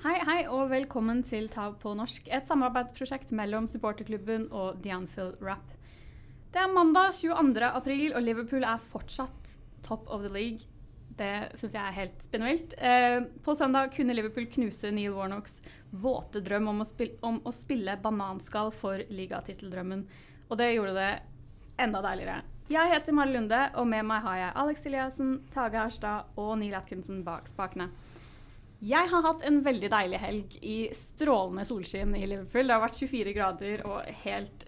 Hei, hei, og velkommen til Tav på norsk, et samarbeidsprosjekt mellom supporterklubben og The Anfield Rap. Det er mandag 22. april, og Liverpool er fortsatt top of the league. Det syns jeg er helt spinnvilt. Eh, på søndag kunne Liverpool knuse Neil Warnocks våte drøm om å, spille, om å spille bananskall for ligatitteldrømmen. Og det gjorde det enda deiligere. Jeg heter Mari Lunde, og med meg har jeg Alex Eliassen, Tage Harstad og Neil Atkinson bak spakene. Jeg har hatt en veldig deilig helg i strålende solskinn i Liverpool. Det har vært 24 grader og helt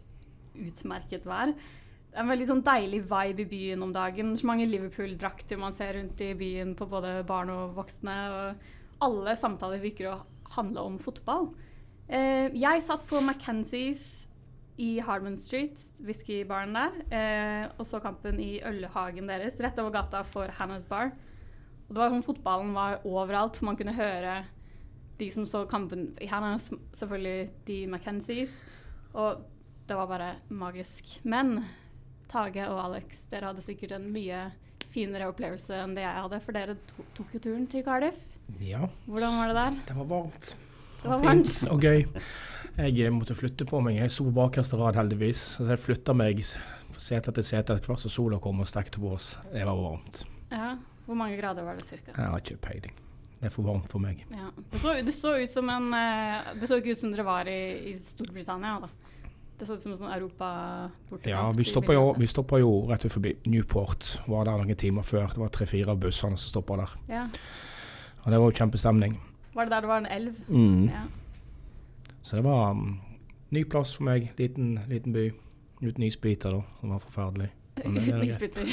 utmerket vær. Det er en veldig sånn deilig vibe i byen om dagen. Så mange Liverpool-drakter man ser rundt i byen på både barn og voksne. Og alle samtaler virker å handle om fotball. Eh, jeg satt på McKenzies i Harman Street, whiskybaren der, eh, og så kampen i ølhagen deres, rett over gata for Hannah's Bar. Og det var sånn Fotballen var overalt, man kunne høre de som så kampen i Hannah's, selvfølgelig de McKenzies. Og det var bare magisk. Men Tage og Alex, dere hadde sikkert en mye finere opplevelse enn det jeg hadde, for dere to tok jo turen til Cardiff. Ja. Hvordan var det der? Det var varmt. Det var fint varmt. og gøy. Jeg eh, måtte flytte på meg. Jeg sto bakerste rad, heldigvis. Så jeg flytta meg sete etter sete etter hvert som sola kom og stekte på oss. Det var varmt. Ja. Hvor mange grader var det cirka? Jeg har ikke peiling. Det er for varmt for meg. Ja. Det, så, det så ut som en eh, Det så ikke ut som dere var i, i Storbritannia, da. Det så ut som en sånn Europa-bortekamp. Ja, vi stoppa jo, jo rett forbi Newport. Var der noen timer før. Det var tre-fire av bussene som stoppa der. Ja. Og det var jo kjempestemning. Var det der det var en elv? Mm. Ja. Så det var um, ny plass for meg. Liten, liten by. Uten isbiter, da. Som var forferdelig. Men det Uten isbiter.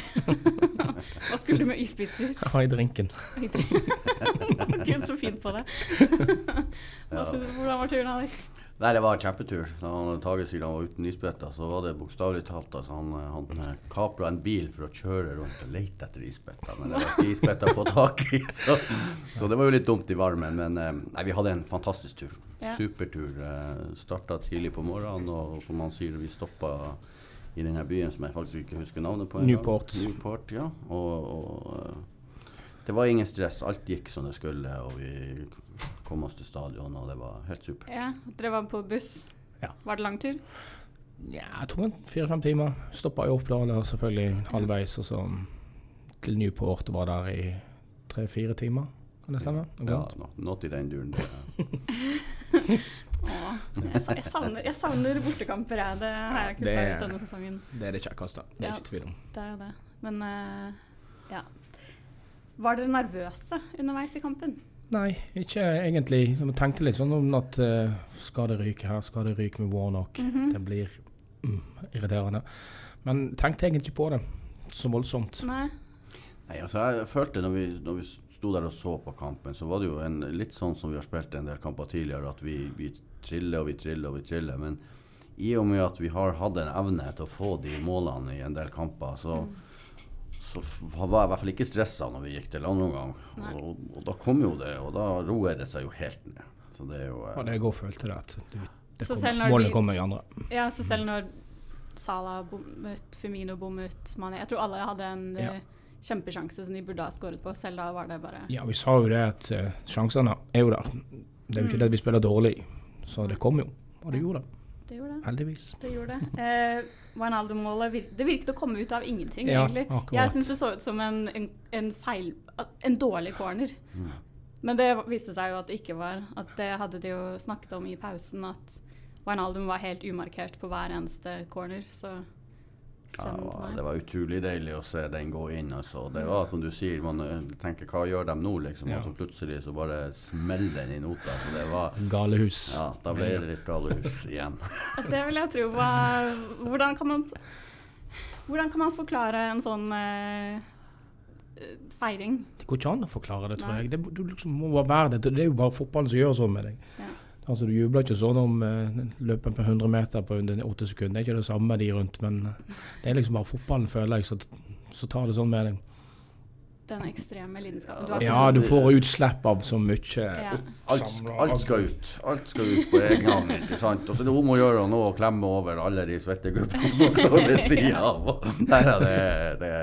Hva skulle du med isbiter? Jeg har i drinken. Gud, så fint på det. Hva synes du- Hvordan var turen, Alex? Nei, det var en kjempetur. Da han Tage sier han var uten isbiter, så var det bokstavelig talt altså, han, han kapra en bil for å kjøre rundt og lete etter isbiter, Men det var ikke isbiter å få tak i, så, så det var jo litt dumt i varmen. Men eh, nei, vi hadde en fantastisk tur. Supertur. Eh, Starta tidlig på morgenen, og som han sier, vi stoppa i denne byen som jeg faktisk ikke husker navnet på. Newport. Newport, ja. Og, og eh, det var ingen stress. Alt gikk som det skulle, og vi kom oss til stadion, og det var helt supert. Ja, Dere var på buss. Ja. Var det lang tur? Ja, jeg tror fire-fem timer. Stoppa i Oppdal selvfølgelig halvveis, og så til Newport og var der i tre-fire timer. Kan det stemme? Ja, not i den duren. Åh, jeg, jeg, savner, jeg savner bortekamper, jeg. Det har jeg kutta ut denne sesongen. Det er det kjekkeste. Det er Ja. ikke tvil om. Det er jo det. Men uh, ja. Var dere nervøse underveis i kampen? Nei, ikke egentlig. Jeg tenkte litt sånn om at uh, skal det ryke her, skal det ryke med Warnock? Mhm. Det blir mm, irriterende. Men tenkte egentlig ikke på det så voldsomt. Nei? Nei, altså jeg følte når vi, når vi sto der og så på kampen, så var det jo en, litt sånn som vi har spilt en del kamper tidligere, at vi, vi triller og vi triller og vi triller. Men i og med at vi har hatt en evne til å få de målene i en del kamper, så, så var jeg i hvert fall ikke stressa når vi gikk til andre omgang. gang, Og, og da kom jo det, og da roer det seg jo helt ned. Så det er jo eh, Og det det at du, det Så kommer, selv når målet vi- kommer i andre. Ja, så selv når Salah bommet, Femino bommet, Mané Jeg tror alle hadde en Ja. Kjempesjanse som de burde ha skåret på. Selv da var det bare Ja, vi sa jo det at uh, sjansene er jo der. Det er jo ikke Mm. det at vi spiller dårlig, så det kom jo. Og det gjorde det, Det gjorde det. heldigvis. Det gjorde det. Eh, Wijnaldum-målet vir det virket å komme ut av ingenting, Ja, egentlig. akkurat. Jeg syns det så ut som en, en, en feil En dårlig corner. mm. Men det viste seg jo at det ikke var. At det hadde de jo snakket om i pausen, at Wijnaldum var helt umarkert på hver eneste corner. Så Ja, det var, det var utrolig deilig å se den gå inn. Altså. Det var som du sier, man eh, tenker hva gjør de nå, liksom? Ja. Og så plutselig så bare smeller den i nota. Så det var Galehus. Ja, da ble det litt galehus igjen. Det vil jeg tro. Hva, hvordan, kan man, hvordan kan man forklare en sånn uh, feiring? Det går ikke an å forklare det, tror Nei. jeg. Det, du liksom må bare være det. Det er jo bare fotballen som gjør sånn med deg. Ja. Altså, Du jubler ikke sånn om uh, løpet på 100 meter på under 8 sekunder. Det er ikke det samme de rundt, men eh, det er liksom bare fotballen, føler jeg, så, så tar det sånn med deg. Den ekstreme lidenskapen. Du har Ja, du får utslipp av så mye. Ja. Alt, alt skal ut. Alt skal ut på egen gang. ikke sant? Og så er det om å gjøre nå å klemme over alle de svette svettegubbene som står ved sida av. Er det, det,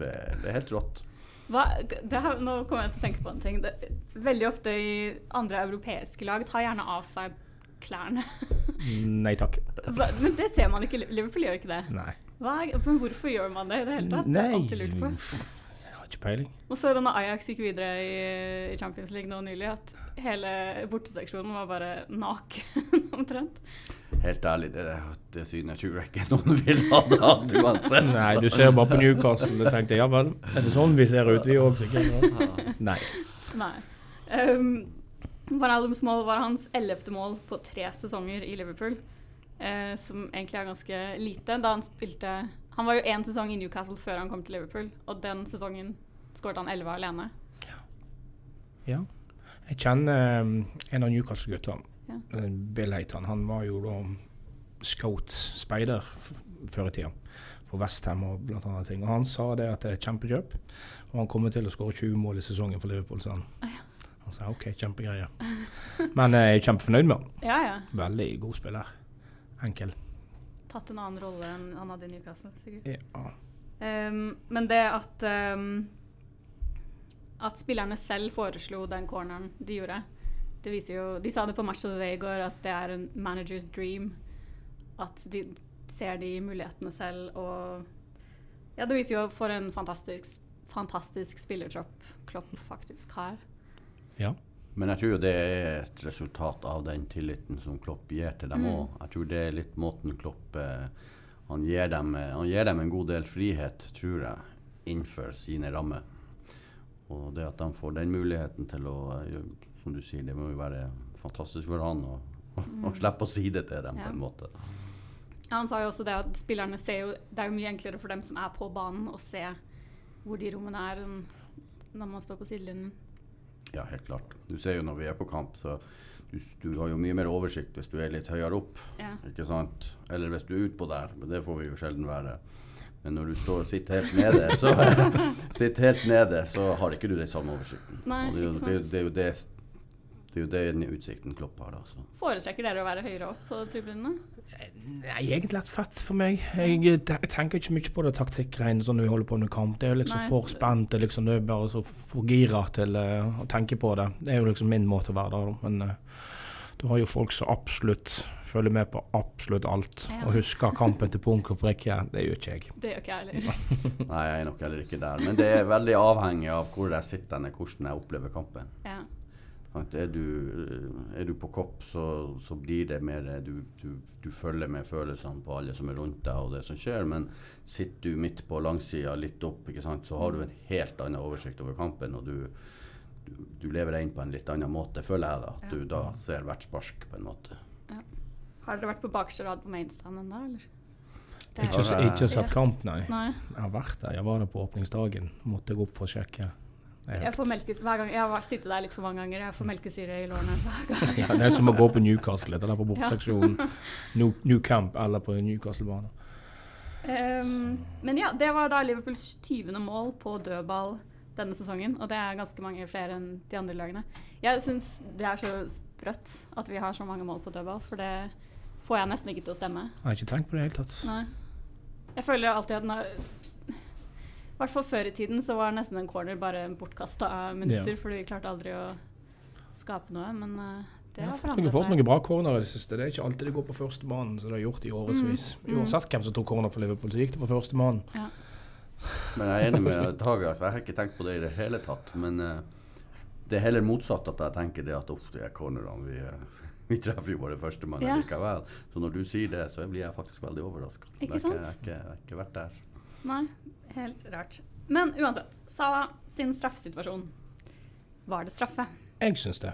det, det er helt rått. Det nå kommer jeg til å tenke på en ting. Det, veldig ofte i andre europeiske lag tar gjerne av seg klærne. Nei takk. Hva, men det ser man ikke. Liverpool gjør ikke det. Nei. Hva, men hvorfor gjør man det i det hele tatt? Det er alltid lurt på. Har ikke peiling. Og så da Ajax gikk videre i, Champions League nå nylig, at hele borteseksjonen var bare naken omtrent. Helt ærlig, det, det synet tror jeg ikke noen vil ha det hatt uansett. Nei, du ser bare på Newcastle. og tenkte jeg ja vel, er det sånn vi ser ut, vi òg sikkert? Nei. Nei. Um, Van mål var hans ellevte mål på tre sesonger i Liverpool. uh, som egentlig er ganske lite. Da han spilte Han var jo én sesong i Newcastle før han kom til Liverpool, og den sesongen skåret han elleve alene. Ja. Jeg kjenner um, en av Newcastle-gutta. Ja. Eh, Bill Heitan. Han var jo da scout-speider før i tida. For Westham og blant annet ting. Og han sa det at det er kjempekjøp. Og han kommer til å skåre 20 mål i sesongen for Liverpool, sa han. Han sa OK, kjempegreier. Men eh, jeg er kjempefornøyd med han. Ja, ja. Veldig god spiller. Enkel. Tatt en annen rolle enn han hadde i Newcastle, sikkert. Ja. Um, men det at um, At spillerne selv foreslo den corneren de gjorde det viser jo, De sa det på Match of the Day i går, at det er en managers dream. At de ser de mulighetene selv og Ja, det viser jo for en fantastisk, fantastisk spillertropp Klopp faktisk har. ja. Men jeg tror det er et resultat av den tilliten som Klopp gir til dem Mm. Jeg tror det er litt måten Klopp eh, han, gir dem, eh, han gir dem en god del frihet, tror jeg, innenfor sine rammer. Og det at de får den muligheten til å eh, Som du sier, det må jo være fantastisk for han å å slippe å si det til dem Mm. Ja. på en måte. Han sa jo også det at spillerne ser jo Det er jo mye enklere for dem som er på banen, å se hvor de rommene er, når man står på sidelinjen. Ja, helt klart. Du ser jo når vi er på kamp, så du, du har jo mye mer oversikt hvis du er litt høyere opp. Ja. Ikke sant? Eller hvis du er utpå der, men det får vi jo sjelden være. Men når du står sitter helt nede, så, sitter helt nede, så har ikke du den samme oversikten. Nei, det, er jo- det, det, er jo- sant. Det er jo det den utsikten Klopp har, da. Så. Foretrekker dere å være høyere opp på tribunene? Nei, egentlig litt fett for meg. Jeg, eh, jeg tenker ikke mye på det taktikkgreiene som vi holder på med kamp. Det er jo liksom Nei. for spent. Det er liksom det er bare så for gira til uh, å tenke på det. Det er jo liksom min måte å være der. Men uh, du har jo folk som absolutt følger med på absolutt alt. Ja. Og husker kampen til punkt og prikke. Det gjør ikke jeg. Det gjør ikke jeg heller. Nei, jeg er nok heller ikke der. Men det er veldig avhengig av hvor jeg sitter, hvordan jeg opplever kampen. Ja. Er du, er du på kopp, så, så blir det mer du, du, du følger med følelsene på alle som er rundt deg og det som skjer. Men sitter du midt på langsida, litt opp, ikke sant, så har du en helt annen oversikt over kampen. Og du, du, du lever deg inn på en litt annen måte, føler jeg da. At Ja. du da ser hvert spark på en måte. Har dere vært på bakerste rad på mainstand ennå, eller? Er- Ikke, ikke sett kamp, nei. Nei. Jeg har vært der. Jeg var der på åpningsdagen. Måtte gå opp for å sjekke. Jeg får hver gang. Jeg har sittet der litt for mange ganger. Jeg får melkesyre i lårene hver gang. Ja, det er som å gå på Newcastle, eller på borteseksjonen. New, New Camp eller på Newcastle-banen. Um, men ja, det var da Liverpools 20. mål på dødball denne sesongen. Og det er ganske mange flere enn de andre lagene. Jeg syns det er så sprøtt at vi har så mange mål på dødball, for det får jeg nesten ikke til å stemme. Jeg har ikke tenkt på det i det hele tatt. Nei. Jeg føler alltid at når I hvert fall før i tiden så var nesten en corner bare bortkasta minutter, Ja. for vi klarte aldri å skape noe. Men eh, det har har seg. Vi har fått noen bra corner i det siste. Det er ikke alltid det går på førstemann, som det har gjort i årevis. Mm. Uansett hvem som tok corner for Liverpool, så gikk det på førstemann. Ja. Men jeg er enig med Tage. Altså, jeg har ikke tenkt på det i det hele tatt. Men uh, det er heller motsatt at jeg tenker det at uff, de her cornerne vi, uh, vi treffer jo bare førstemann Ja. likevel. Så når du sier det, så blir jeg faktisk veldig overraska. Ikke Jeg sant? har ikke, ikke vært der. Nei, helt rart. Men uansett, Salah sin straffesituasjon. Var det straffe? Jeg syns det.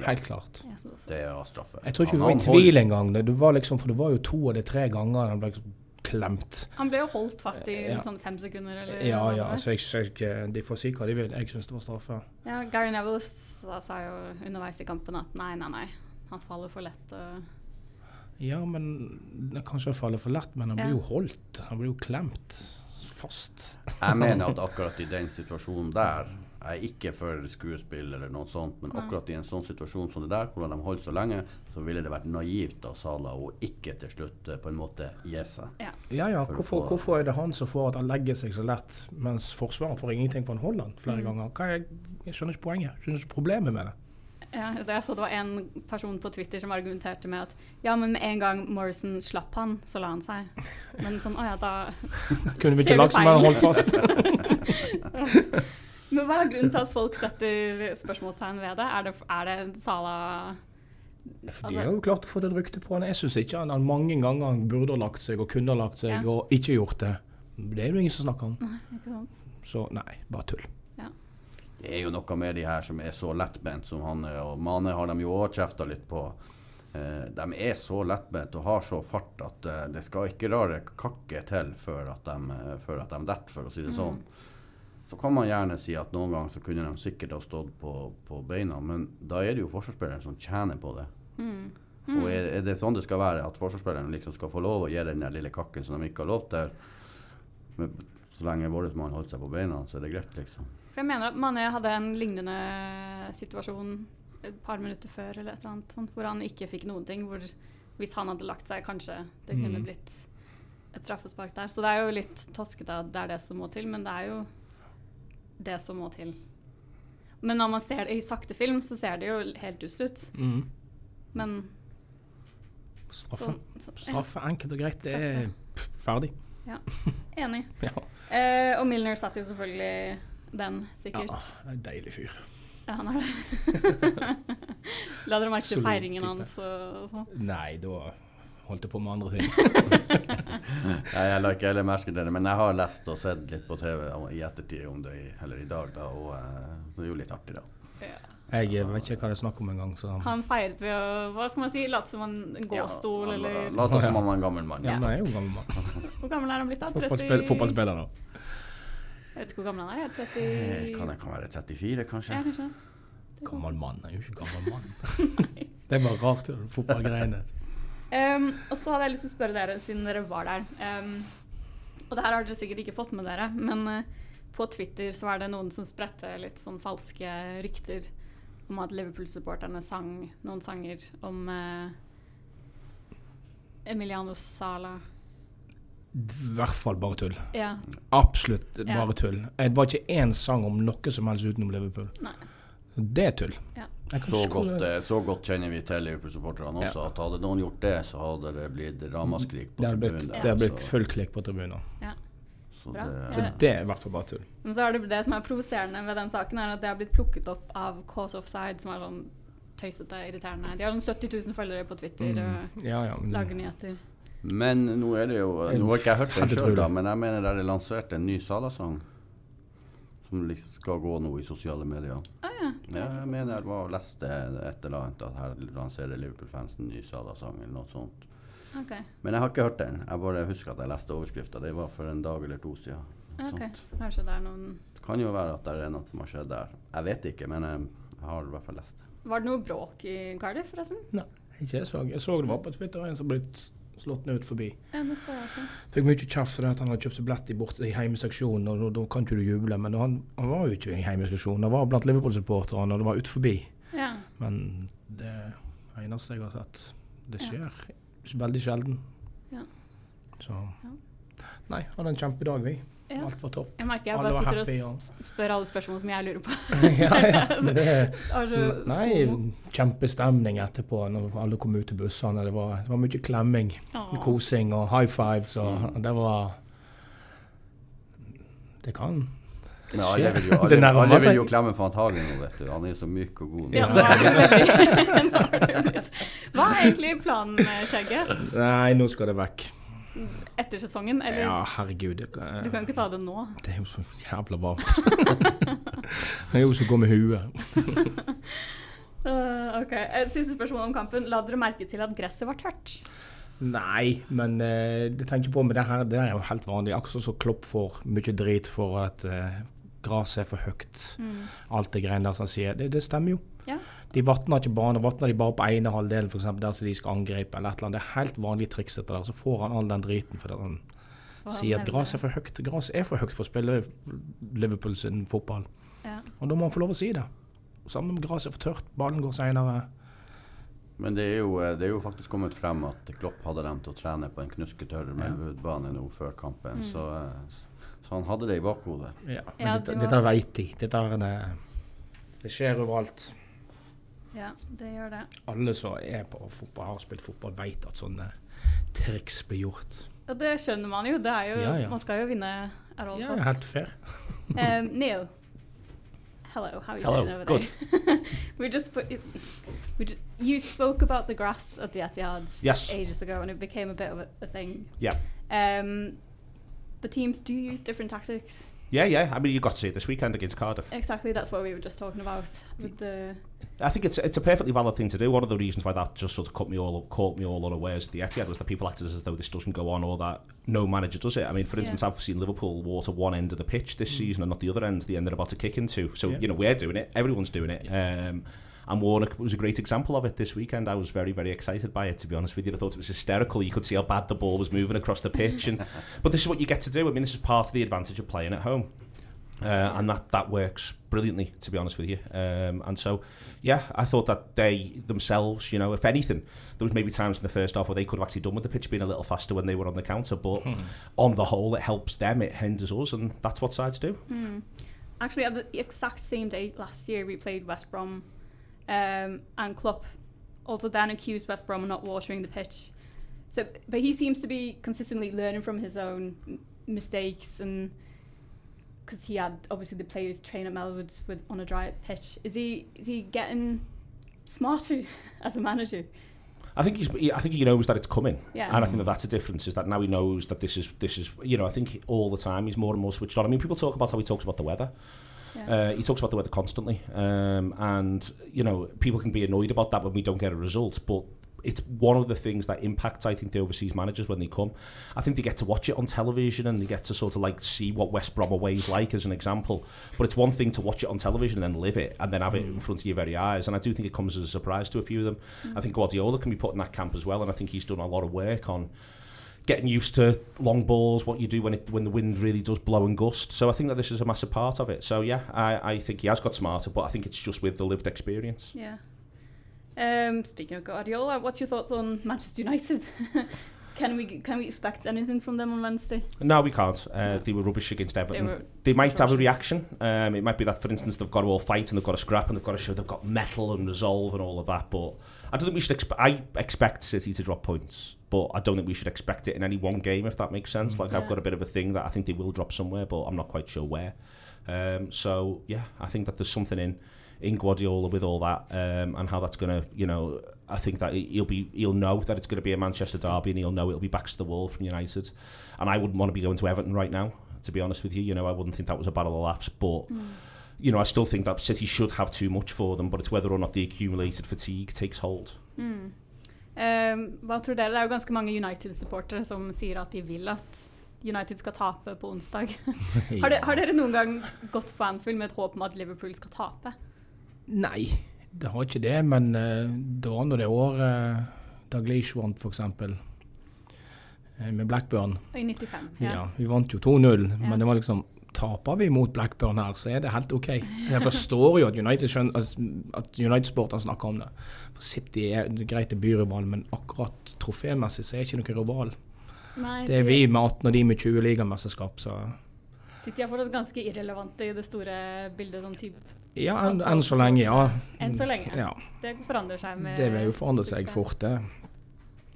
Helt klart. Jeg synes også. Det var straffe. Jeg tror ikke Han- vi var i tvil engang. Det, var liksom, for det var jo to av de tre ganger han ble klemt. Han ble jo holdt fast i Ja. sånn fem sekunder, eller Ja, ja. Så jeg, jeg, de får si hva de vil. Jeg syns det var straffe. Ja, Gary Neville sa, sa jo underveis i kampen at nei, nei, nei. Han faller for lett. Og Ja, men det kanskje faller for lett, men han Ja. blir jo holdt. Han blir jo klemt fast. Jeg mener at akkurat i den situasjonen der, Jeg er ikke for skuespill eller noe sånt, men akkurat i en sånn situasjon som det der, hvor de holdt så lenge, så ville det vært naivt av Salah å ikke til slutt eh, på en måte gi seg. Ja. Ja, ja. Hvorfor, hvorfor er det han som får at han legger seg så lett, mens Forsvaret får ingenting for han holder han flere Mm. ganger? Hva er, jeg skjønner ikke poenget. Jeg skjønner ikke problemet med det. Ja, det jeg så det var en person på Twitter som argumenterte med at ja, men med en gang Morrison slapp han, så la han seg. Men sånn, å ja, da Kunne vi ikke lagt som han holdt fast? Men hva er grunnen til at folk setter spørsmålstegn ved det? Er det, er det Sala de har jo klart å få et rykte på han. Jeg syns ikke han, han mange ganger han burde ha lagt seg og kunne ha lagt seg Ja. og ikke gjort det. Det er jo ingen som snakker om. Ikke sant? Så nei, bare tull. Det er jo noe med de her som er så lettbent som han er, og Mane har de jo òg kjefta litt på. Eh, de er så lettbent og har så fart at eh, det skal ikke rare kakke til før at de, eh, før at de detter, for å si det sånn. Så kan man gjerne si at noen ganger så kunne de sikkert ha stått på, på beina, men da er det jo forsvarsspilleren som tjener på det. Mm. Og er, er det sånn det skal være, at forsvarsspilleren liksom skal få lov å gi den der lille kakken som de ikke har lov til? Men så lenge vår mann holder seg på beina, så er det greit, liksom. For jeg mener at Mané hadde en lignende situasjon et par minutter før eller et eller annet, sånn, hvor han ikke fikk noen ting. Hvor hvis han hadde lagt seg, kanskje det kunne Mm. blitt et straffespark der. Så det er jo litt toskete at det er det som må til, men det er jo det som må til. Men når man ser det i sakte film, så ser det jo helt dust ut. Mm. Men Straffe. så, ja, Straffe, enkelt og greit. Det er pff, ferdig. Enig. Ja. Eh, og Milner satt jo selvfølgelig den, sikkert. ja. En deilig fyr. Ja, han er det. La dere merke til feiringen hans og sånn. Nei, da holdt jeg på med andre ting. Nei, jeg la ikke heller merke til det, men jeg har lest og sett litt på TV i ettertid om det, eller i dag, da, og eh, det er jo litt artig, da. Jeg eh, vet ikke hva det er snakk om engang, så Han feiret ved å hva skal man si, late som en gåstol, Ja, eller la- Late som han var en gammel mann. Ja, Ja. han er jo gammel mann. Hvor gammel er han blitt da? 30 fotballspiller, da. Jeg vet ikke hvor gammel han er. Eh, 30 Kan det kan være 34, kanskje? Ja, kanskje. Gammel mann er jo ikke gammel mann. det er bare rart, det fotballgreiene. Um, og så hadde jeg lyst til å spørre dere, siden dere var der um, Og det her har dere sikkert ikke fått med dere, men uh, på Twitter så var det noen som spredte litt sånn falske rykter om at Liverpool-supporterne sang noen sanger om uh, Emiliano Sala. I hvert fall bare tull. Ja. Absolutt Ja. bare tull. Det var ikke én sang om noe som helst utenom Liverpool. Nei. Det er tull. Ja. Så godt, eh, så godt kjenner vi til Liverpool-supporterne også, Ja. at hadde noen gjort det, så hadde det blitt ramaskrik på tribunen det hadde har blitt full klikk på tribunen. så det- Så det er i hvert fall bare tull. Men så er det det som er provoserende ved den saken, er at det har blitt plukket opp av Cause Offside, som er sånn tøysete, irriterende. De har sånn 70 000 følgere på Twitter og Mm. Ja, ja, lager nyheter. Men nå er det jo Nå har ikke jeg hørt den sjøl, men jeg mener det er lansert en ny Sala-sang. Som liksom skal gå nå i sosiale medier. Ah, ja. Ja, jeg mener jeg var leste et eller annet at her lanserer Liverpool-fansen en ny Sala-sang eller noe sånt. Ok. Men jeg har ikke hørt den. Jeg bare husker at jeg leste overskrifta. Det var for en dag eller to siden. ok. Så kanskje det er noen Det kan jo være at det er noe som har skjedd der. Jeg vet ikke, men jeg, har i hvert fall lest det. Var det noe bråk i Cardiff, forresten? Nei, ikke jeg så. Jeg så det var på Twitter en som ble slått ned ut forbi. Ja, det så jeg også. Fikk mye kjeft for at han hadde kjøpt seg billett i borte i heimeseksjonen, og da- da kan ikke du juble. Men han, han var jo ikke i heimeseksjonen, han var blant Liverpool-supporterne, og det var ut forbi. Ja. Men det eneste jeg har sett, det Ja. skjer veldig sjelden. Ja. Så Nei, hadde en kjempedag, vi. Ja. Alt var topp. Jeg merker jeg Alle bare sitter happy. Og... spør alle spørsmål som jeg lurer på. ja, ja, det Jeg har så Nei, kjempestemning etterpå når alle kom ut til bussene. Det var, det var mye klemming, Åh. kosing og high fives. Og Mm. Det var Det kan. Det Men alle vil jo, alle, alle vil jo klemme på Antagen nå, vet du. Han er jo så myk og god. Ja, det det Hva er egentlig planen med skjegget Nei, nå skal det vekk. Etter sesongen? Eller Ja, herregud. Jeg, du kan ikke ta det nå? det er jo så jævla varmt. det er jo så gå med huet. Uh, ok, siste spørsmål om kampen. La dere merke til at gresset var tørt? Nei, men uh, det tenker jeg på med det her, det er jo helt vanlig. Akkurat som Klopp får mye drit for at uh, gresset er for høyt. Alt det greiene der som han sier. Det, det stemmer jo. Ja. De vatner ikke banen. Vatner de bare på ene halvdelen, f.eks. der som de skal angripe, eller et eller annet. Det er helt vanlig triks dette der. Så får han all den driten fordi han sier at gras er for høyt. Gras er for høyt for å spille Liverpool sin fotball. Ja. Og da må han få lov å si det. Samme om gresset er for tørt, ballen går seinere. Men det er, jo, eh, det er jo faktisk kommet frem at Klopp hadde dem til å trene på en knusketørr Melwood-bane nå før kampen. Mm. Så, eh, så han hadde det i bakhodet. Ja, men Ja, dette, det var- dette veit de. Dette er det, det skjer overalt. Ja, det gjør det. Alle som er på fotball, har spilt fotball, veit at sånne triks blir gjort. Og det skjønner man jo. Det er jo Ja, ja. Man skal jo vinne at all Ja, cost. helt fair. Um, Neil, hello. How are you Hello, doing over good. there? we just put. We ju- you spoke about the grass at the Etihad Yes. ages ago, and it became a bit of a, a thing. Yeah. Um, but teams do use different tactics. Yeah, yeah. I mean, you got to see it this weekend against Cardiff. Exactly, that's what we were just talking about with the. I think it's it's a perfectly valid thing to do. One of the reasons why that just sort of caught me all caught me all unawares at the Etihad was that people acted as though this doesn't go on or that no manager does it. I mean, for Yeah. instance, I've seen Liverpool water one end of the pitch this season and not the other end, the end they're about to kick into. So Yeah. you know we're doing it. Everyone's doing it. Um, and Warnock was a great example of it this weekend. I was very, very excited by it, to be honest with you. I thought it was hysterical. You could see how bad the ball was moving across the pitch. and But this is what you get to do. I mean, this is part of the advantage of playing at home. Uh, and that, that works brilliantly, to be honest with you. Um, and so, yeah, I thought that they themselves, you know, if anything, there was maybe times in the first half where they could have actually done with the pitch being a little faster when they were on the counter. But on the whole, it helps them, it hinders us, and that's what sides do. Hmm. Actually, at the exact same day last year, we played West Brom, um, and Klopp also then accused West Brom of not watering the pitch. So, but he seems to be consistently learning from his own m- mistakes, and because he had obviously the players train at Melwood with on a dry pitch, is he is he getting smarter as a manager? I think he's. he- I think he knows that it's coming, Yeah. and I think that that's a difference. Is that now he knows that this is this is. You know, I think all the time he's more and more switched on. I mean, people talk about how he talks about the weather. Yeah. Uh, he talks about the weather constantly, um, and you know people can be annoyed about that when we don't get a result. But it's one of the things that impacts, I think, the overseas managers when they come. I think they get to watch it on television and they get to sort of like see what West Brom away is like as an example. But it's one thing to watch it on television and then live it and then have it in front of your very eyes. And I do think it comes as a surprise to a few of them. I think Guardiola can be put in that camp as well, and I think he's done a lot of work on getting used to long balls, what you do when it when the wind really does blow and gust. So I think that this is a massive part of it. So yeah, I, I think he has got smarter, but I think it's just with the lived experience. Yeah. Um, speaking of Guardiola, what's your thoughts on Manchester United? can we can we expect anything from them on Wednesday? No, we can't. Uh, they were rubbish against Everton. They, were might have a reaction. Um, it might be that, for instance, they've got to all fight and they've got to scrap and they've got to show they've got metal and resolve and all of that. But I don't think we should. Expe- I expect City to drop points, but I don't think we should expect it in any one game, if that makes sense. Like I've got a bit of a thing that I think they will drop somewhere, but I'm not quite sure where. Um, so yeah, I think that there's something in in Guardiola with all that um, and how that's going to, you know, I think that he'll be he'll know that it's going to be a Manchester derby and he'll know it'll be back to the wall from United. And I wouldn't want to be going to Everton right now, to be honest with you. You know, I wouldn't think that was a battle of laughs, but. You know, I still think that City should have too much for them, but it's whether or not the accumulated fatigue takes hold. Mm. Um, hva tror dere? Det er jo ganske mange United-supportere som sier at de vil at United skal tape på onsdag. har, de, har dere noen gang gått på Anfield med et håp om at Liverpool skal tape? Nei, det har ikke det, men uh, det var nå det året Daglish vant, f.eks. Uh, med Blackburn. I 95. Ja. Vi vant jo 2-0, Ja. men det var liksom Taper vi mot Blackburn her, så er det helt OK. Jeg forstår jo at United skjønner, altså, United-sporterne snakker om det. For City er greit det byrival, men akkurat trofémessig så er det ikke noe rival. Nei, Det er vi med 18 og de med 20 ligamesterskap, så City er fortsatt ganske irrelevante i det store bildet. sånn type. Ja, enn en så lenge, ja. Enn så lenge. ja. Det forandrer seg med Det vil jo forandre seg fort, det.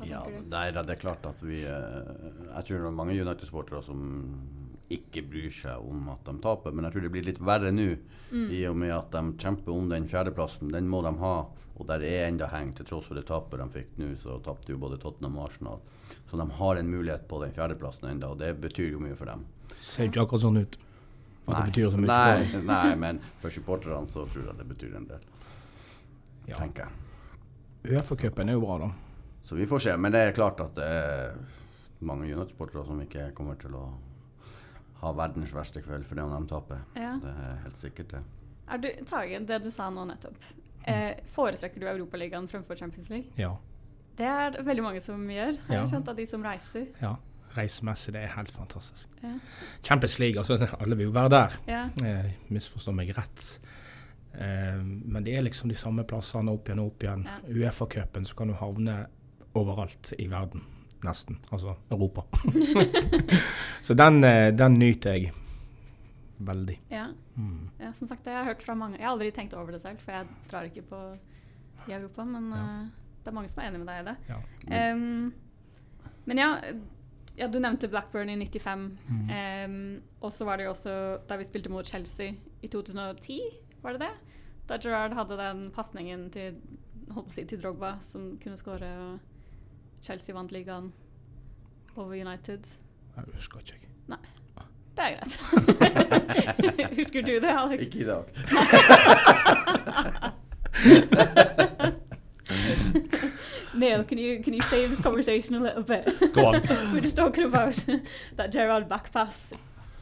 Ja, det er, det er klart at vi eh, Jeg tror det er mange United-sportere som ikke bryr seg om at de taper, men jeg tror det blir litt verre nå. Mm. I og med at de kjemper om den fjerdeplassen. Den må de ha. Og der er enda heng, til tross for det tapet de fikk nå, så tapte jo både Tottenham og Arsenal. Så de har en mulighet på den fjerdeplassen enda, og det betyr jo mye for dem. Ser ikke akkurat sånn ut. At det betyr så mye. Nei, for dem. nei, men for supporterne så tror jeg det betyr en del, Ja. tenker jeg. Uefa-cupen er jo bra, da. Så vi får se. Men det er klart at det er mange United-sportere som ikke kommer til å ha verdens verste kveld fordi om de taper. Ja. Det er helt sikkert det. Er du, Tage, det du sa nå nettopp. Eh, foretrekker du Europaligaen fremfor Champions League? Ja. Det er det veldig mange som gjør. Har Ja. skjønt av de som reiser. ja. Reisemessig, det er helt fantastisk. Ja. Champions League, altså alle vil jo være der. Ja. Eh, misforstå meg rett. Eh, men det er liksom de samme plassene opp igjen og opp igjen. Ja. Uefa-cupen, så kan du havne overalt i verden. Nesten. Altså Europa. så den, eh, den nyter jeg veldig. Ja. Mm. ja, som sagt, jeg har hørt fra mange. Jeg har aldri tenkt over det selv, for jeg drar ikke på i Europa, men Ja. uh, det er mange som er enig med deg i det. Ja. Um, men ja, ja, du nevnte Blackburn i 95. Mm. Um, og så var det jo også da vi spilte mot Chelsea i 2010, var det det? Da Gerard hadde den pasningen til, holdt på å si, til Drogba som kunne skåre, og Chelsea vant ligaen over United. Jeg husker ikke. jeg. Det er greit. Husker du det, Alex? Ikke i dag. Neil, can you can you save this conversation a little bit? Go on. We're just talking about that Gerard back pass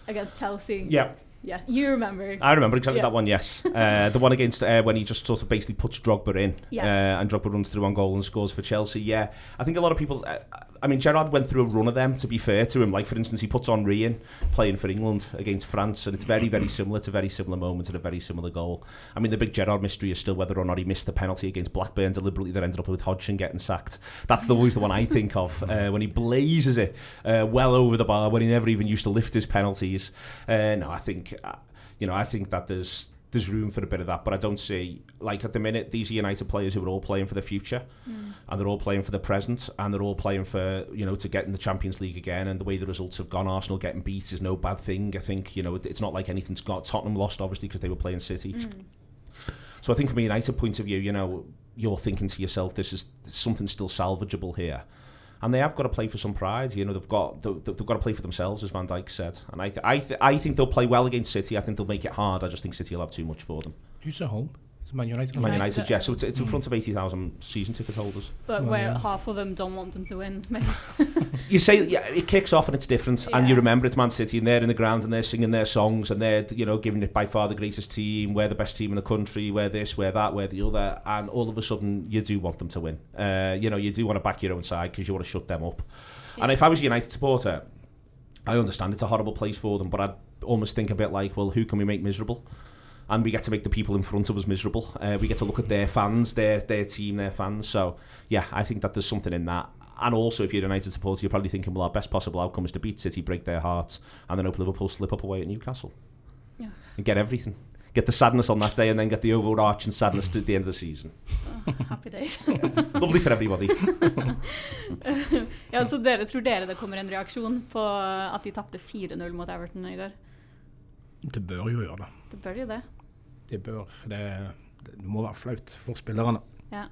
against Chelsea. yeah. Yeah, you remember. I remember exactly Yeah. that one, yes. Uh, the one against uh, when he just sort of basically puts Drogba in Yeah. uh, and Drogba runs through on goal and scores for Chelsea. Yeah, I think a lot of people. I mean, Gerard went through a run of them, to be fair to him. Like, for instance, he puts on in playing for England against France, and it's very, very similar. A very similar moment and a very similar goal. I mean, the big Gerard mystery is still whether or not he missed the penalty against Blackburn deliberately that ended up with Hodgson getting sacked. That's the, always the one I think of uh, when he blazes it uh, well over the bar when he never even used to lift his penalties. Uh, no, I think, uh, you know, I think that there's there's room for a bit of that, but I don't see like at the minute these are United players who are all playing for the future Mm. and they're all playing for the present and they're all playing for you know to get in the Champions League again and the way the results have gone Arsenal getting beat is no bad thing I think you know it, it's not like anything's got Tottenham lost obviously because they were playing City Mm. so I think from a United point of view you know you're thinking to yourself this is something still salvageable here and they have got to play for some pride you know they've got they've, got to play for themselves as Van Dijk said and I, th- I, th- I think they'll play well against City I think they'll make it hard I just think City will have too much for them Who's at home? Is Man United? Man United, United, yeah. So it's, it's in Mm. front of 80,000 season ticket holders. But Well, where yeah. half of them don't want them to win. You say, yeah, it kicks off and it's different. And you remember it's Man City and they're in the ground and they're singing their songs and they're, you know, giving it by far the greatest team. We're the best team in the country. We're this, we're that, we're the other. And all of a sudden, you do want them to win. Uh, you know, you do want to back your own side because you want to shut them up. And if I was a United supporter, I understand it's a horrible place for them, but I'd almost think a bit like, well, who can we make miserable? And we get to make the people in front of us miserable. Uh, we get to look at their fans, their their team, their fans. So yeah, I think that there's something in that. And also, if you're a United supporter, you're probably thinking, well, our best possible outcome is to beat City, break their hearts, and then hope Liverpool slip up away at Newcastle. Yeah. And get everything. Get the sadness on that day, and then get the overarching sadness at the end of the season. Oh, happy days. Lovely for everybody. ja, så dere tror dere det kommer en reaksjon på at de tapte 4-0 mot Everton i går? Det bør jo gjøre det. Det bør jo det. Det bør. Det, det må være flaut for spillerne. Ja.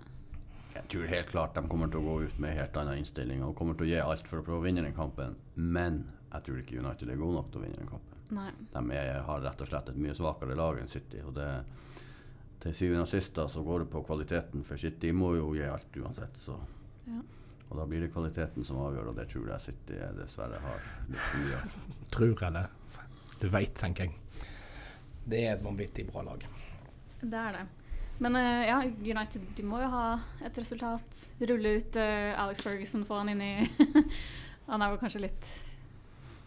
Jeg tror helt klart de kommer til å gå ut med helt annen innstilling og kommer til å gi alt for å prøve å vinne den kampen. Men jeg tror ikke United er gode nok til å vinne den kampen. Nei. De er, har rett og slett et mye svakere lag enn City. Og det, til syvende og sist da, så går det på kvaliteten, for City må jo gi alt uansett. Så. Ja. Og da blir det kvaliteten som avgjør, og det tror jeg City dessverre har litt mye av. Tror eller du veit, tenker jeg. Det er et vanvittig bra lag. Det er det. Men uh, ja, United de må jo ha et resultat. Rulle ut uh, Alex Ferguson, få han inn i Han er vel kanskje litt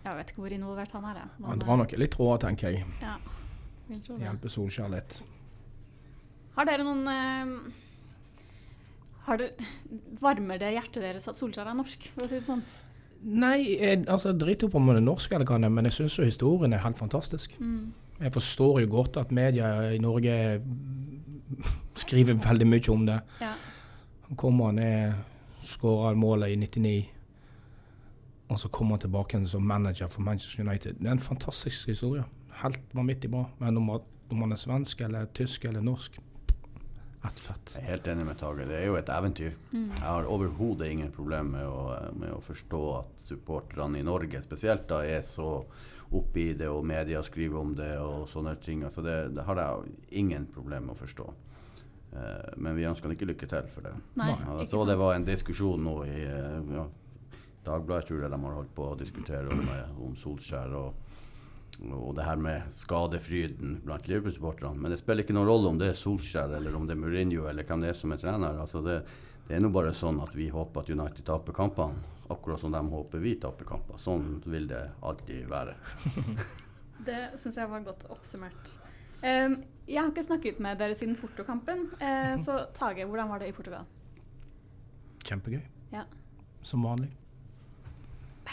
Jeg vet ikke hvor involvert han er. Men, Han drar nok litt råd, tenker jeg. eh, Ja, vil tro det. Hjelper Solskjær litt. Har dere noen uh, har dere, Varmer det hjertet deres at Solskjær er norsk? For å si det sånn? Nei, jeg, altså drit opp om han er norsk eller hva er, men jeg syns jo historien er helt fantastisk. Mm. Jeg forstår jo godt at media i Norge skriver veldig mye om det. Ja. Han kommer han skårer målet i 99, og så kommer han tilbake igjen som manager for Manchester United. Det er en fantastisk historie. Helt vanvittig bra. Men om, om han er svensk eller tysk eller norsk Ett fett. Jeg er helt enig med Tage. Det er jo et eventyr. Mm. Jeg har overhodet ingen problem med med å forstå at supporterne i Norge spesielt da er så oppe i det, og media skriver om det og sånne ting. Altså det, det har jeg ingen problem med å forstå. Uh, men vi ønsker han ikke lykke til for det. Nei. Ja, jeg så det var en diskusjon nå i eh, ja, Dagbladet, tror jeg de har holdt på å diskutere om, eh, om Solskjær. og og det her med skadefryden blant Liverpool-supporterne. Men det spiller ikke noen rolle om det er Solskjær eller om det er Mourinho eller hvem det er som er trener. Altså det, det er nå bare sånn at vi håper at United taper kampene, akkurat som de håper vi taper kamper. Sånn vil det alltid være. Det syns jeg var godt oppsummert. Um, jeg har ikke snakket med dere siden Porto-kampen, uh, så Tage, hvordan var det i Portugal? Kjempegøy. Ja. Som vanlig.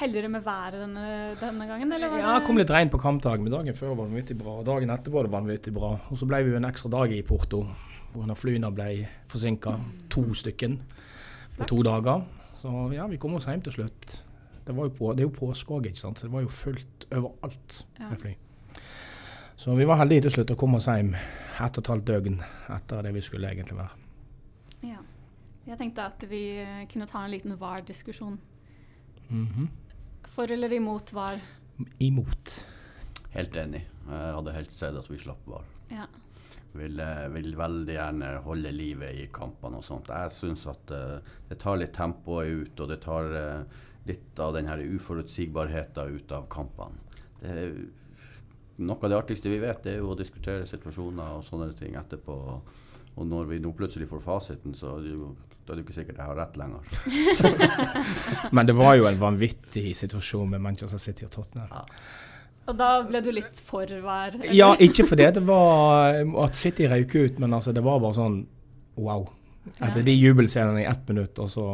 Heldigere med været denne, denne gangen? Eller var Ja, det kom litt regn på kampdagen, men dagen før var det vanvittig bra. Og dagen etter var det vanvittig bra. Og så ble vi jo en ekstra dag i Porto, hvor flyene ble forsinka. To stykken på to dager. Så ja, vi kom oss hjem til slutt. Det, var jo på, det er jo påske òg, ikke sant. Så det var jo fullt overalt med fly. Så vi var heldige til slutt å komme oss hjem ett og et halvt døgn etter det vi skulle egentlig være. Ja. Jeg tenkte at vi eh, kunne ta en liten VAR-diskusjon. Mhm. For eller imot VAR? Imot. Helt enig. Jeg hadde helst sett at vi slapp VAR. Ja. Vil, eh, vil veldig gjerne holde livet i kampene og sånt. Jeg syns at uh, det tar litt tempoet ut, og det tar uh, litt av den her uforutsigbarheten ut av kampene. Det er, noe av det artigste vi vet, det er jo å diskutere situasjoner og sånne ting etterpå. Og når vi nå plutselig får fasiten, så er det jo, da er det ikke sikkert jeg har rett lenger. Men det var jo en vanvittig situasjon med Manchester City og Tottenham. Og da ble du litt for hver? eller? Ja, ikke fordi det var at City røyk ut, men altså det var bare sånn wow. Etter de jubelscenene i ett minutt, og så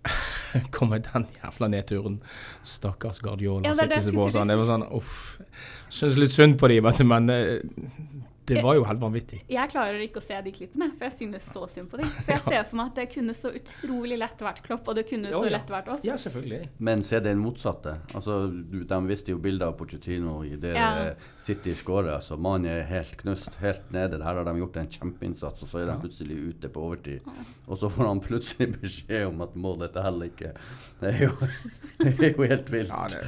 kommer den jævla nedturen. Stakkars Guardiola Ja, og det er det jeg skulle til å City-supporterne. Det var sånn uff. Syns litt synd på de, vet du, men eh, det var jo helt vanvittig. Jeg klarer ikke å se de klippene, for jeg synes så synd på dem. For jeg ser for meg at det kunne så utrolig lett vært Klopp, og det kunne jo, så lett vært oss. Ja, selvfølgelig. Men se den motsatte. Altså, de viste jo bilder av Pochettino i det Ja. eh, City skåra, så Mannen er helt knust, helt nede. Her har de gjort en kjempeinnsats, og så er de plutselig ute på overtid. Og så får han plutselig beskjed om at må dette heller ikke. Det er jo, det er jo helt vilt. Ja, det.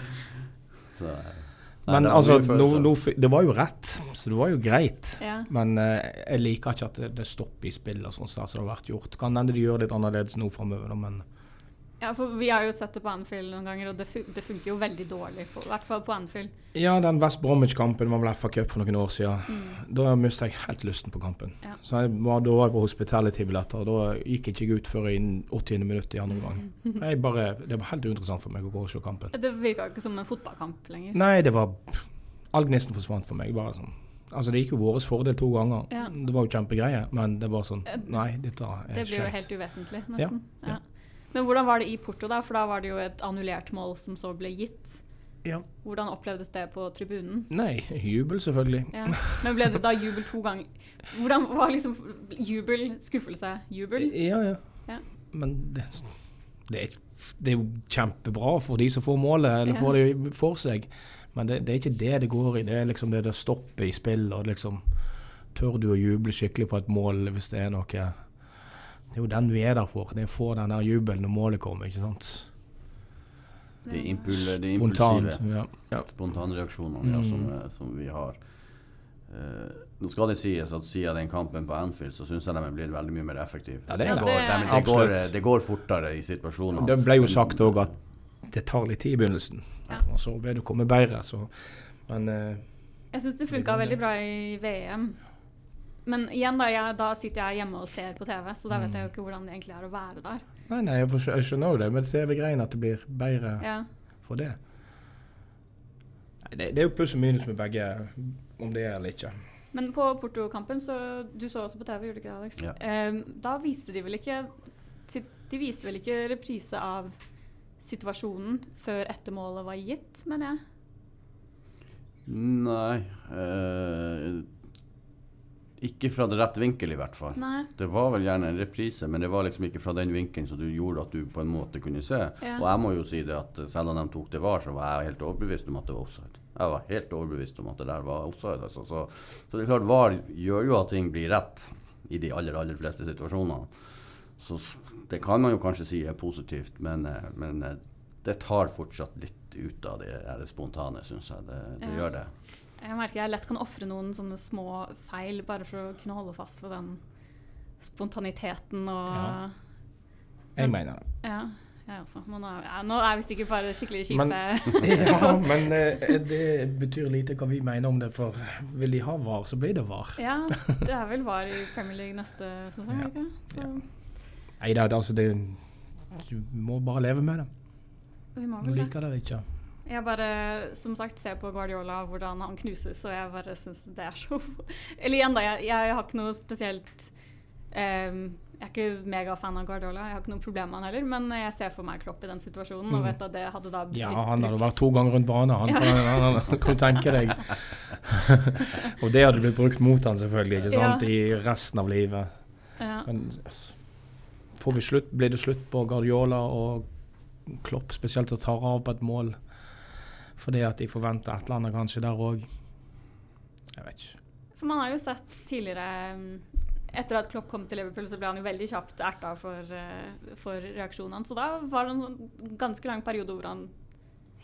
Så, nei, Men det altså, no, f- det var jo rett, så det var jo greit. Ja. Men uh, jeg liker ikke at det, det stopper i spill og sånn som det har vært gjort. Kan hende de gjør det litt annerledes nå framover, men ja, for vi har jo sett det på Anfield noen ganger, og det, fun det funker jo veldig dårlig, på, i hvert fall på Anfield. Ja, den West Bromwich-kampen var vel FA Cup for noen år siden. Mm. Da mistet jeg helt lysten på kampen. Ja. Så jeg var, Da var jeg på hospitality-billetter, og da gikk jeg ikke ut før i 80. minutt i andre omgang. Det var helt uinteressant for meg å gå og se kampen. Det virka ikke som en fotballkamp lenger. Nei, det var All gnisten forsvant for meg. bare sånn. Altså, Det gikk jo vår fordel to ganger. Ja. Det var jo kjempegreie, men det var sånn Nei, dette er Det blir jo helt uvesentlig, nesten. Ja. ja. Men hvordan var det i Porto, da? For da var det jo et annullert mål som så ble gitt. Ja. Hvordan opplevdes det på tribunen? Nei, jubel, selvfølgelig. Ja. Men ble det da jubel to ganger? Hvordan var liksom jubel, skuffelse, jubel? Ja, ja. Ja. Men det, det, er, det er jo kjempebra for de som får målet, eller får det for seg. Men det, det er ikke det det går i. Det er liksom det det stopper i spill, og liksom Tør du å juble skikkelig på et mål hvis det er noe Det er jo den vi er der for. Det er å få den der jubelen når målet kommer, ikke sant. De, impul de impulsive Ja. ja. spontanreaksjonene ja, som, Mm. eh, som vi har. Uh, nå skal det sies at siden den kampen på Anfield, så syns jeg de er blitt veldig mye mer effektive. Ja, det det, går, det- det, går, det går fortere i situasjoner. Det ble jo sagt òg at det tar litt tid i begynnelsen. Ja. Og så vil det komme bedre, så Men uh, Jeg syns det funka veldig bra i VM. Men igjen, da, jeg, da sitter jeg hjemme og ser på TV, så da vet jeg jo ikke hvordan det egentlig er å være der. Nei, nei, jeg, skjønner jo det, men TV-greiene at det blir bedre Ja. for det. Nei, det. Det er jo pluss og minus med begge, om det er eller ikke. Men på Porto-kampen, så du så også på TV, gjorde du ikke det, Alex? Ja. Ehm, da viste de vel ikke De viste vel ikke reprise av situasjonen før etter målet var gitt, mener jeg. Nei eh, Ikke fra det rette vinkel, i hvert fall. Nei. Det var vel gjerne en reprise, men det var liksom ikke fra den vinkelen som du gjorde at du på en måte kunne se. Ja. Og jeg må jo si det at eh, selv om de tok det var, så var jeg helt overbevist om at det var offside. Jeg var helt overbevist om at det der var offside. Altså. Så, så det er klart, VAR gjør jo at ting blir rett i de aller, aller fleste situasjonene. Så det kan man jo kanskje si er positivt, men, eh, men eh, det tar fortsatt litt ut av det, det spontane, syns jeg. Det, det Ja. gjør det. Jeg merker jeg lett kan ofre noen sånne små feil bare for å kunne holde fast ved den spontaniteten og Ja. Jeg mener det. Ja. jeg også. Men nå, ja, nå er vi sikkert bare skikkelig kjipe. Men- Ja, men eh, det betyr lite hva vi mener om det, for vil de ha VAR, så blir det VAR. ja, det er vel VAR i Premier League neste sesong, ja. ikke? Så Ja. Nei, det, er- altså, det, du må bare leve med det. vi må vel det. liker det ikke. Jeg bare, som sagt, ser på Guardiola hvordan han knuses, og jeg bare syns det er så Eller igjen, da, jeg, jeg har ikke noe spesielt um, Jeg er ikke megafan av Guardiola, jeg har ikke noe problem med han heller, men jeg ser for meg Klopp i den situasjonen, og Mm. vet at det hadde da blitt Ja, han hadde vært to ganger rundt banen. Han, Ja. han, han, han, kan du tenke deg. og det hadde blitt brukt mot han selvfølgelig, ikke sant, Ja. i resten av livet. Ja. Men får vi slutt, blir det slutt på Guardiola og Klopp spesielt å ta av på et mål fordi at de forventer et eller annet kanskje der òg? Jeg vet ikke. For man har jo sett tidligere um, Etter at Klopp kom til Liverpool, så ble han jo veldig kjapt erta for, uh, for reaksjonene. Så da var det en sånn ganske lang periode hvor han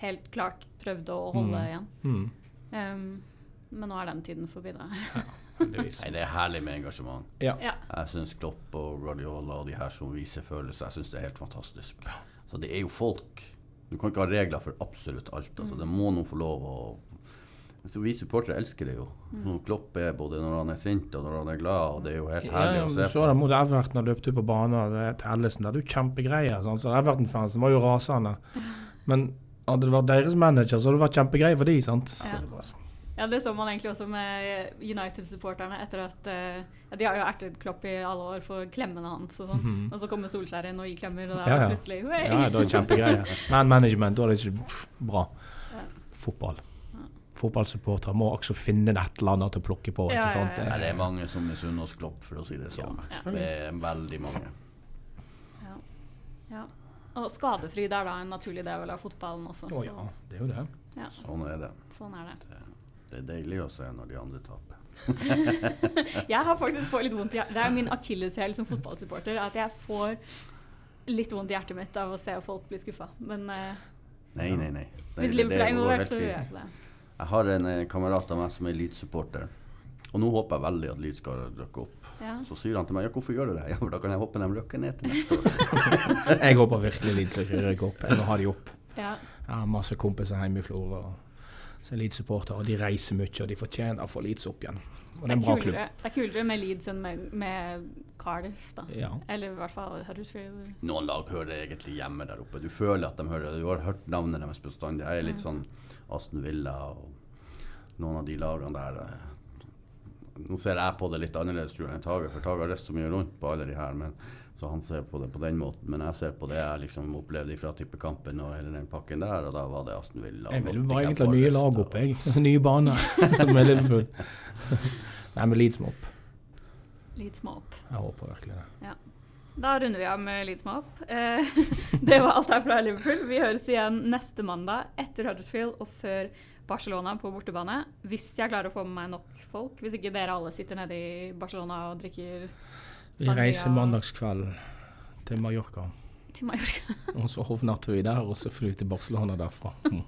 helt klart prøvde å holde Mm. igjen. Mm. Um, men nå er den tiden forbi, da. Ja, Nei, det er herlig med engasjement. Ja. ja. Jeg syns Klopp og Guardiola og de her som viser følelser, jeg syns det er helt fantastisk. Så det er jo folk. Du kan ikke ha regler for absolutt alt. Altså. Det må noen få lov å så Vi supportere elsker det jo. Mm. Klopp er både når han er sint og når han er glad, og det er jo helt herlig Ja, å du se så på. det mot Everton og løpte på banen til Ellison. Det er jo kjempegreier. Sånn. Så Everton-fansen var jo rasende. Men hadde det vært deres manager, så hadde det vært kjempegreier for de, sant? Så det var så- ja, det så man egentlig også med United-supporterne etter at uh, ja, De har jo ertet Klopp i alle år for klemmene hans og sånn. Mhm. Og så kommer Solskjær inn og gir klemmer, og da Ja, er ja. det plutselig «Wey!» Ja, det er det kjempegreier. Man management, da er det ikke bra. Ja. Fotball. Fotballsupportere må også finne et eller annet å plukke på. Ikke ja, sant? ja. Det er mange som misunner oss Klopp, for å si det sånn. Ja. Det er veldig mange. Ja. ja. Og skadefryd er da en naturlig del av fotballen også. Å ja, det er jo det. Ja, Sånn er det. sånn er det. Det er deilig å se når de andre taper. Jeg har faktisk fått litt vondt i hjertet. Det er min akilleshæl som fotballsupporter at jeg får litt vondt i hjertet mitt av å se folk bli skuffa. Men uh, Nei, nei, nei. Det- hvis Liverpool er involvert, så gjør jeg ikke det. Jeg har en eh, kamerat av meg som er Leeds-supporter. Og nå håper jeg veldig at Leeds skal rykke opp. Ja. Så sier han til meg ja, hvorfor gjør du det? Ja, for da kan jeg hoppe dem rykker ned til neste år. Jeg håper virkelig Leeds rykker opp. Jeg vil ha de opp. Ja. Jeg har masse kompiser hjemme i Florø og- som er Leeds-supportere, og de reiser mye, og de fortjener å få Leeds opp igjen. Og det er en bra klubb. kulere, det er kulere med Leeds enn med, med Cardiff, da. Ja. Eller i hvert fall Huddersfield. Noen lag hører egentlig hjemme der oppe. Du føler at de hører Du har hørt navnet deres bestandig. Jeg er litt sånn Aston Villa og noen av de lagene der. eh. Nå ser jeg på det litt annerledes tror jeg enn Tage, for Tage har reist så mye rundt på alle de her. Men, så han ser på det på den måten. Men jeg ser på det jeg liksom opplevde fra tippekampen og hele den pakken der, og da var det Aston Villa. Jeg ville bare egentlig ha nye lag opp, jeg. Nye baner med Liverpool. Nei, men Leeds må opp. Leeds må opp. Jeg håper virkelig det. Da runder vi av med Leeds må opp. Eh, det var alt her fra Liverpool. Vi høres igjen neste mandag etter Huddersfield og før Barcelona på bortebane. Hvis jeg klarer å få med meg nok folk. Hvis ikke dere alle sitter nede i Barcelona og drikker Vi reiser mandagskveld til Mallorca. til Mallorca. Og så overnatter vi der, og så flyr vi til Barcelona derfra. Mm.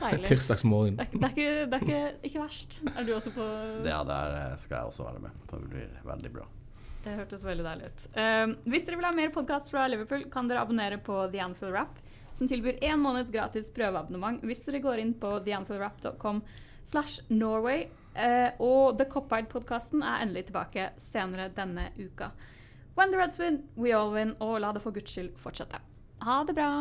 Deilig. Tirsdagsmorgen. Det er, det er, ikke, det er ikke, ikke verst. Er du også på ja, der eh, skal jeg også være med. Så det blir veldig bra. Det hørtes veldig deilig ut. Um, hvis dere vil ha mer podkast fra Liverpool, kan dere abonnere på The Anfield Rap, som tilbyr én måneds gratis prøveabonnement hvis dere går inn på theanfieldwrap.com slash Norway. Eh, og The Cop-Eyed-podkasten er endelig tilbake senere denne uka. When the Reds win, we all win, og la det for guds skyld fortsette. Ha det bra!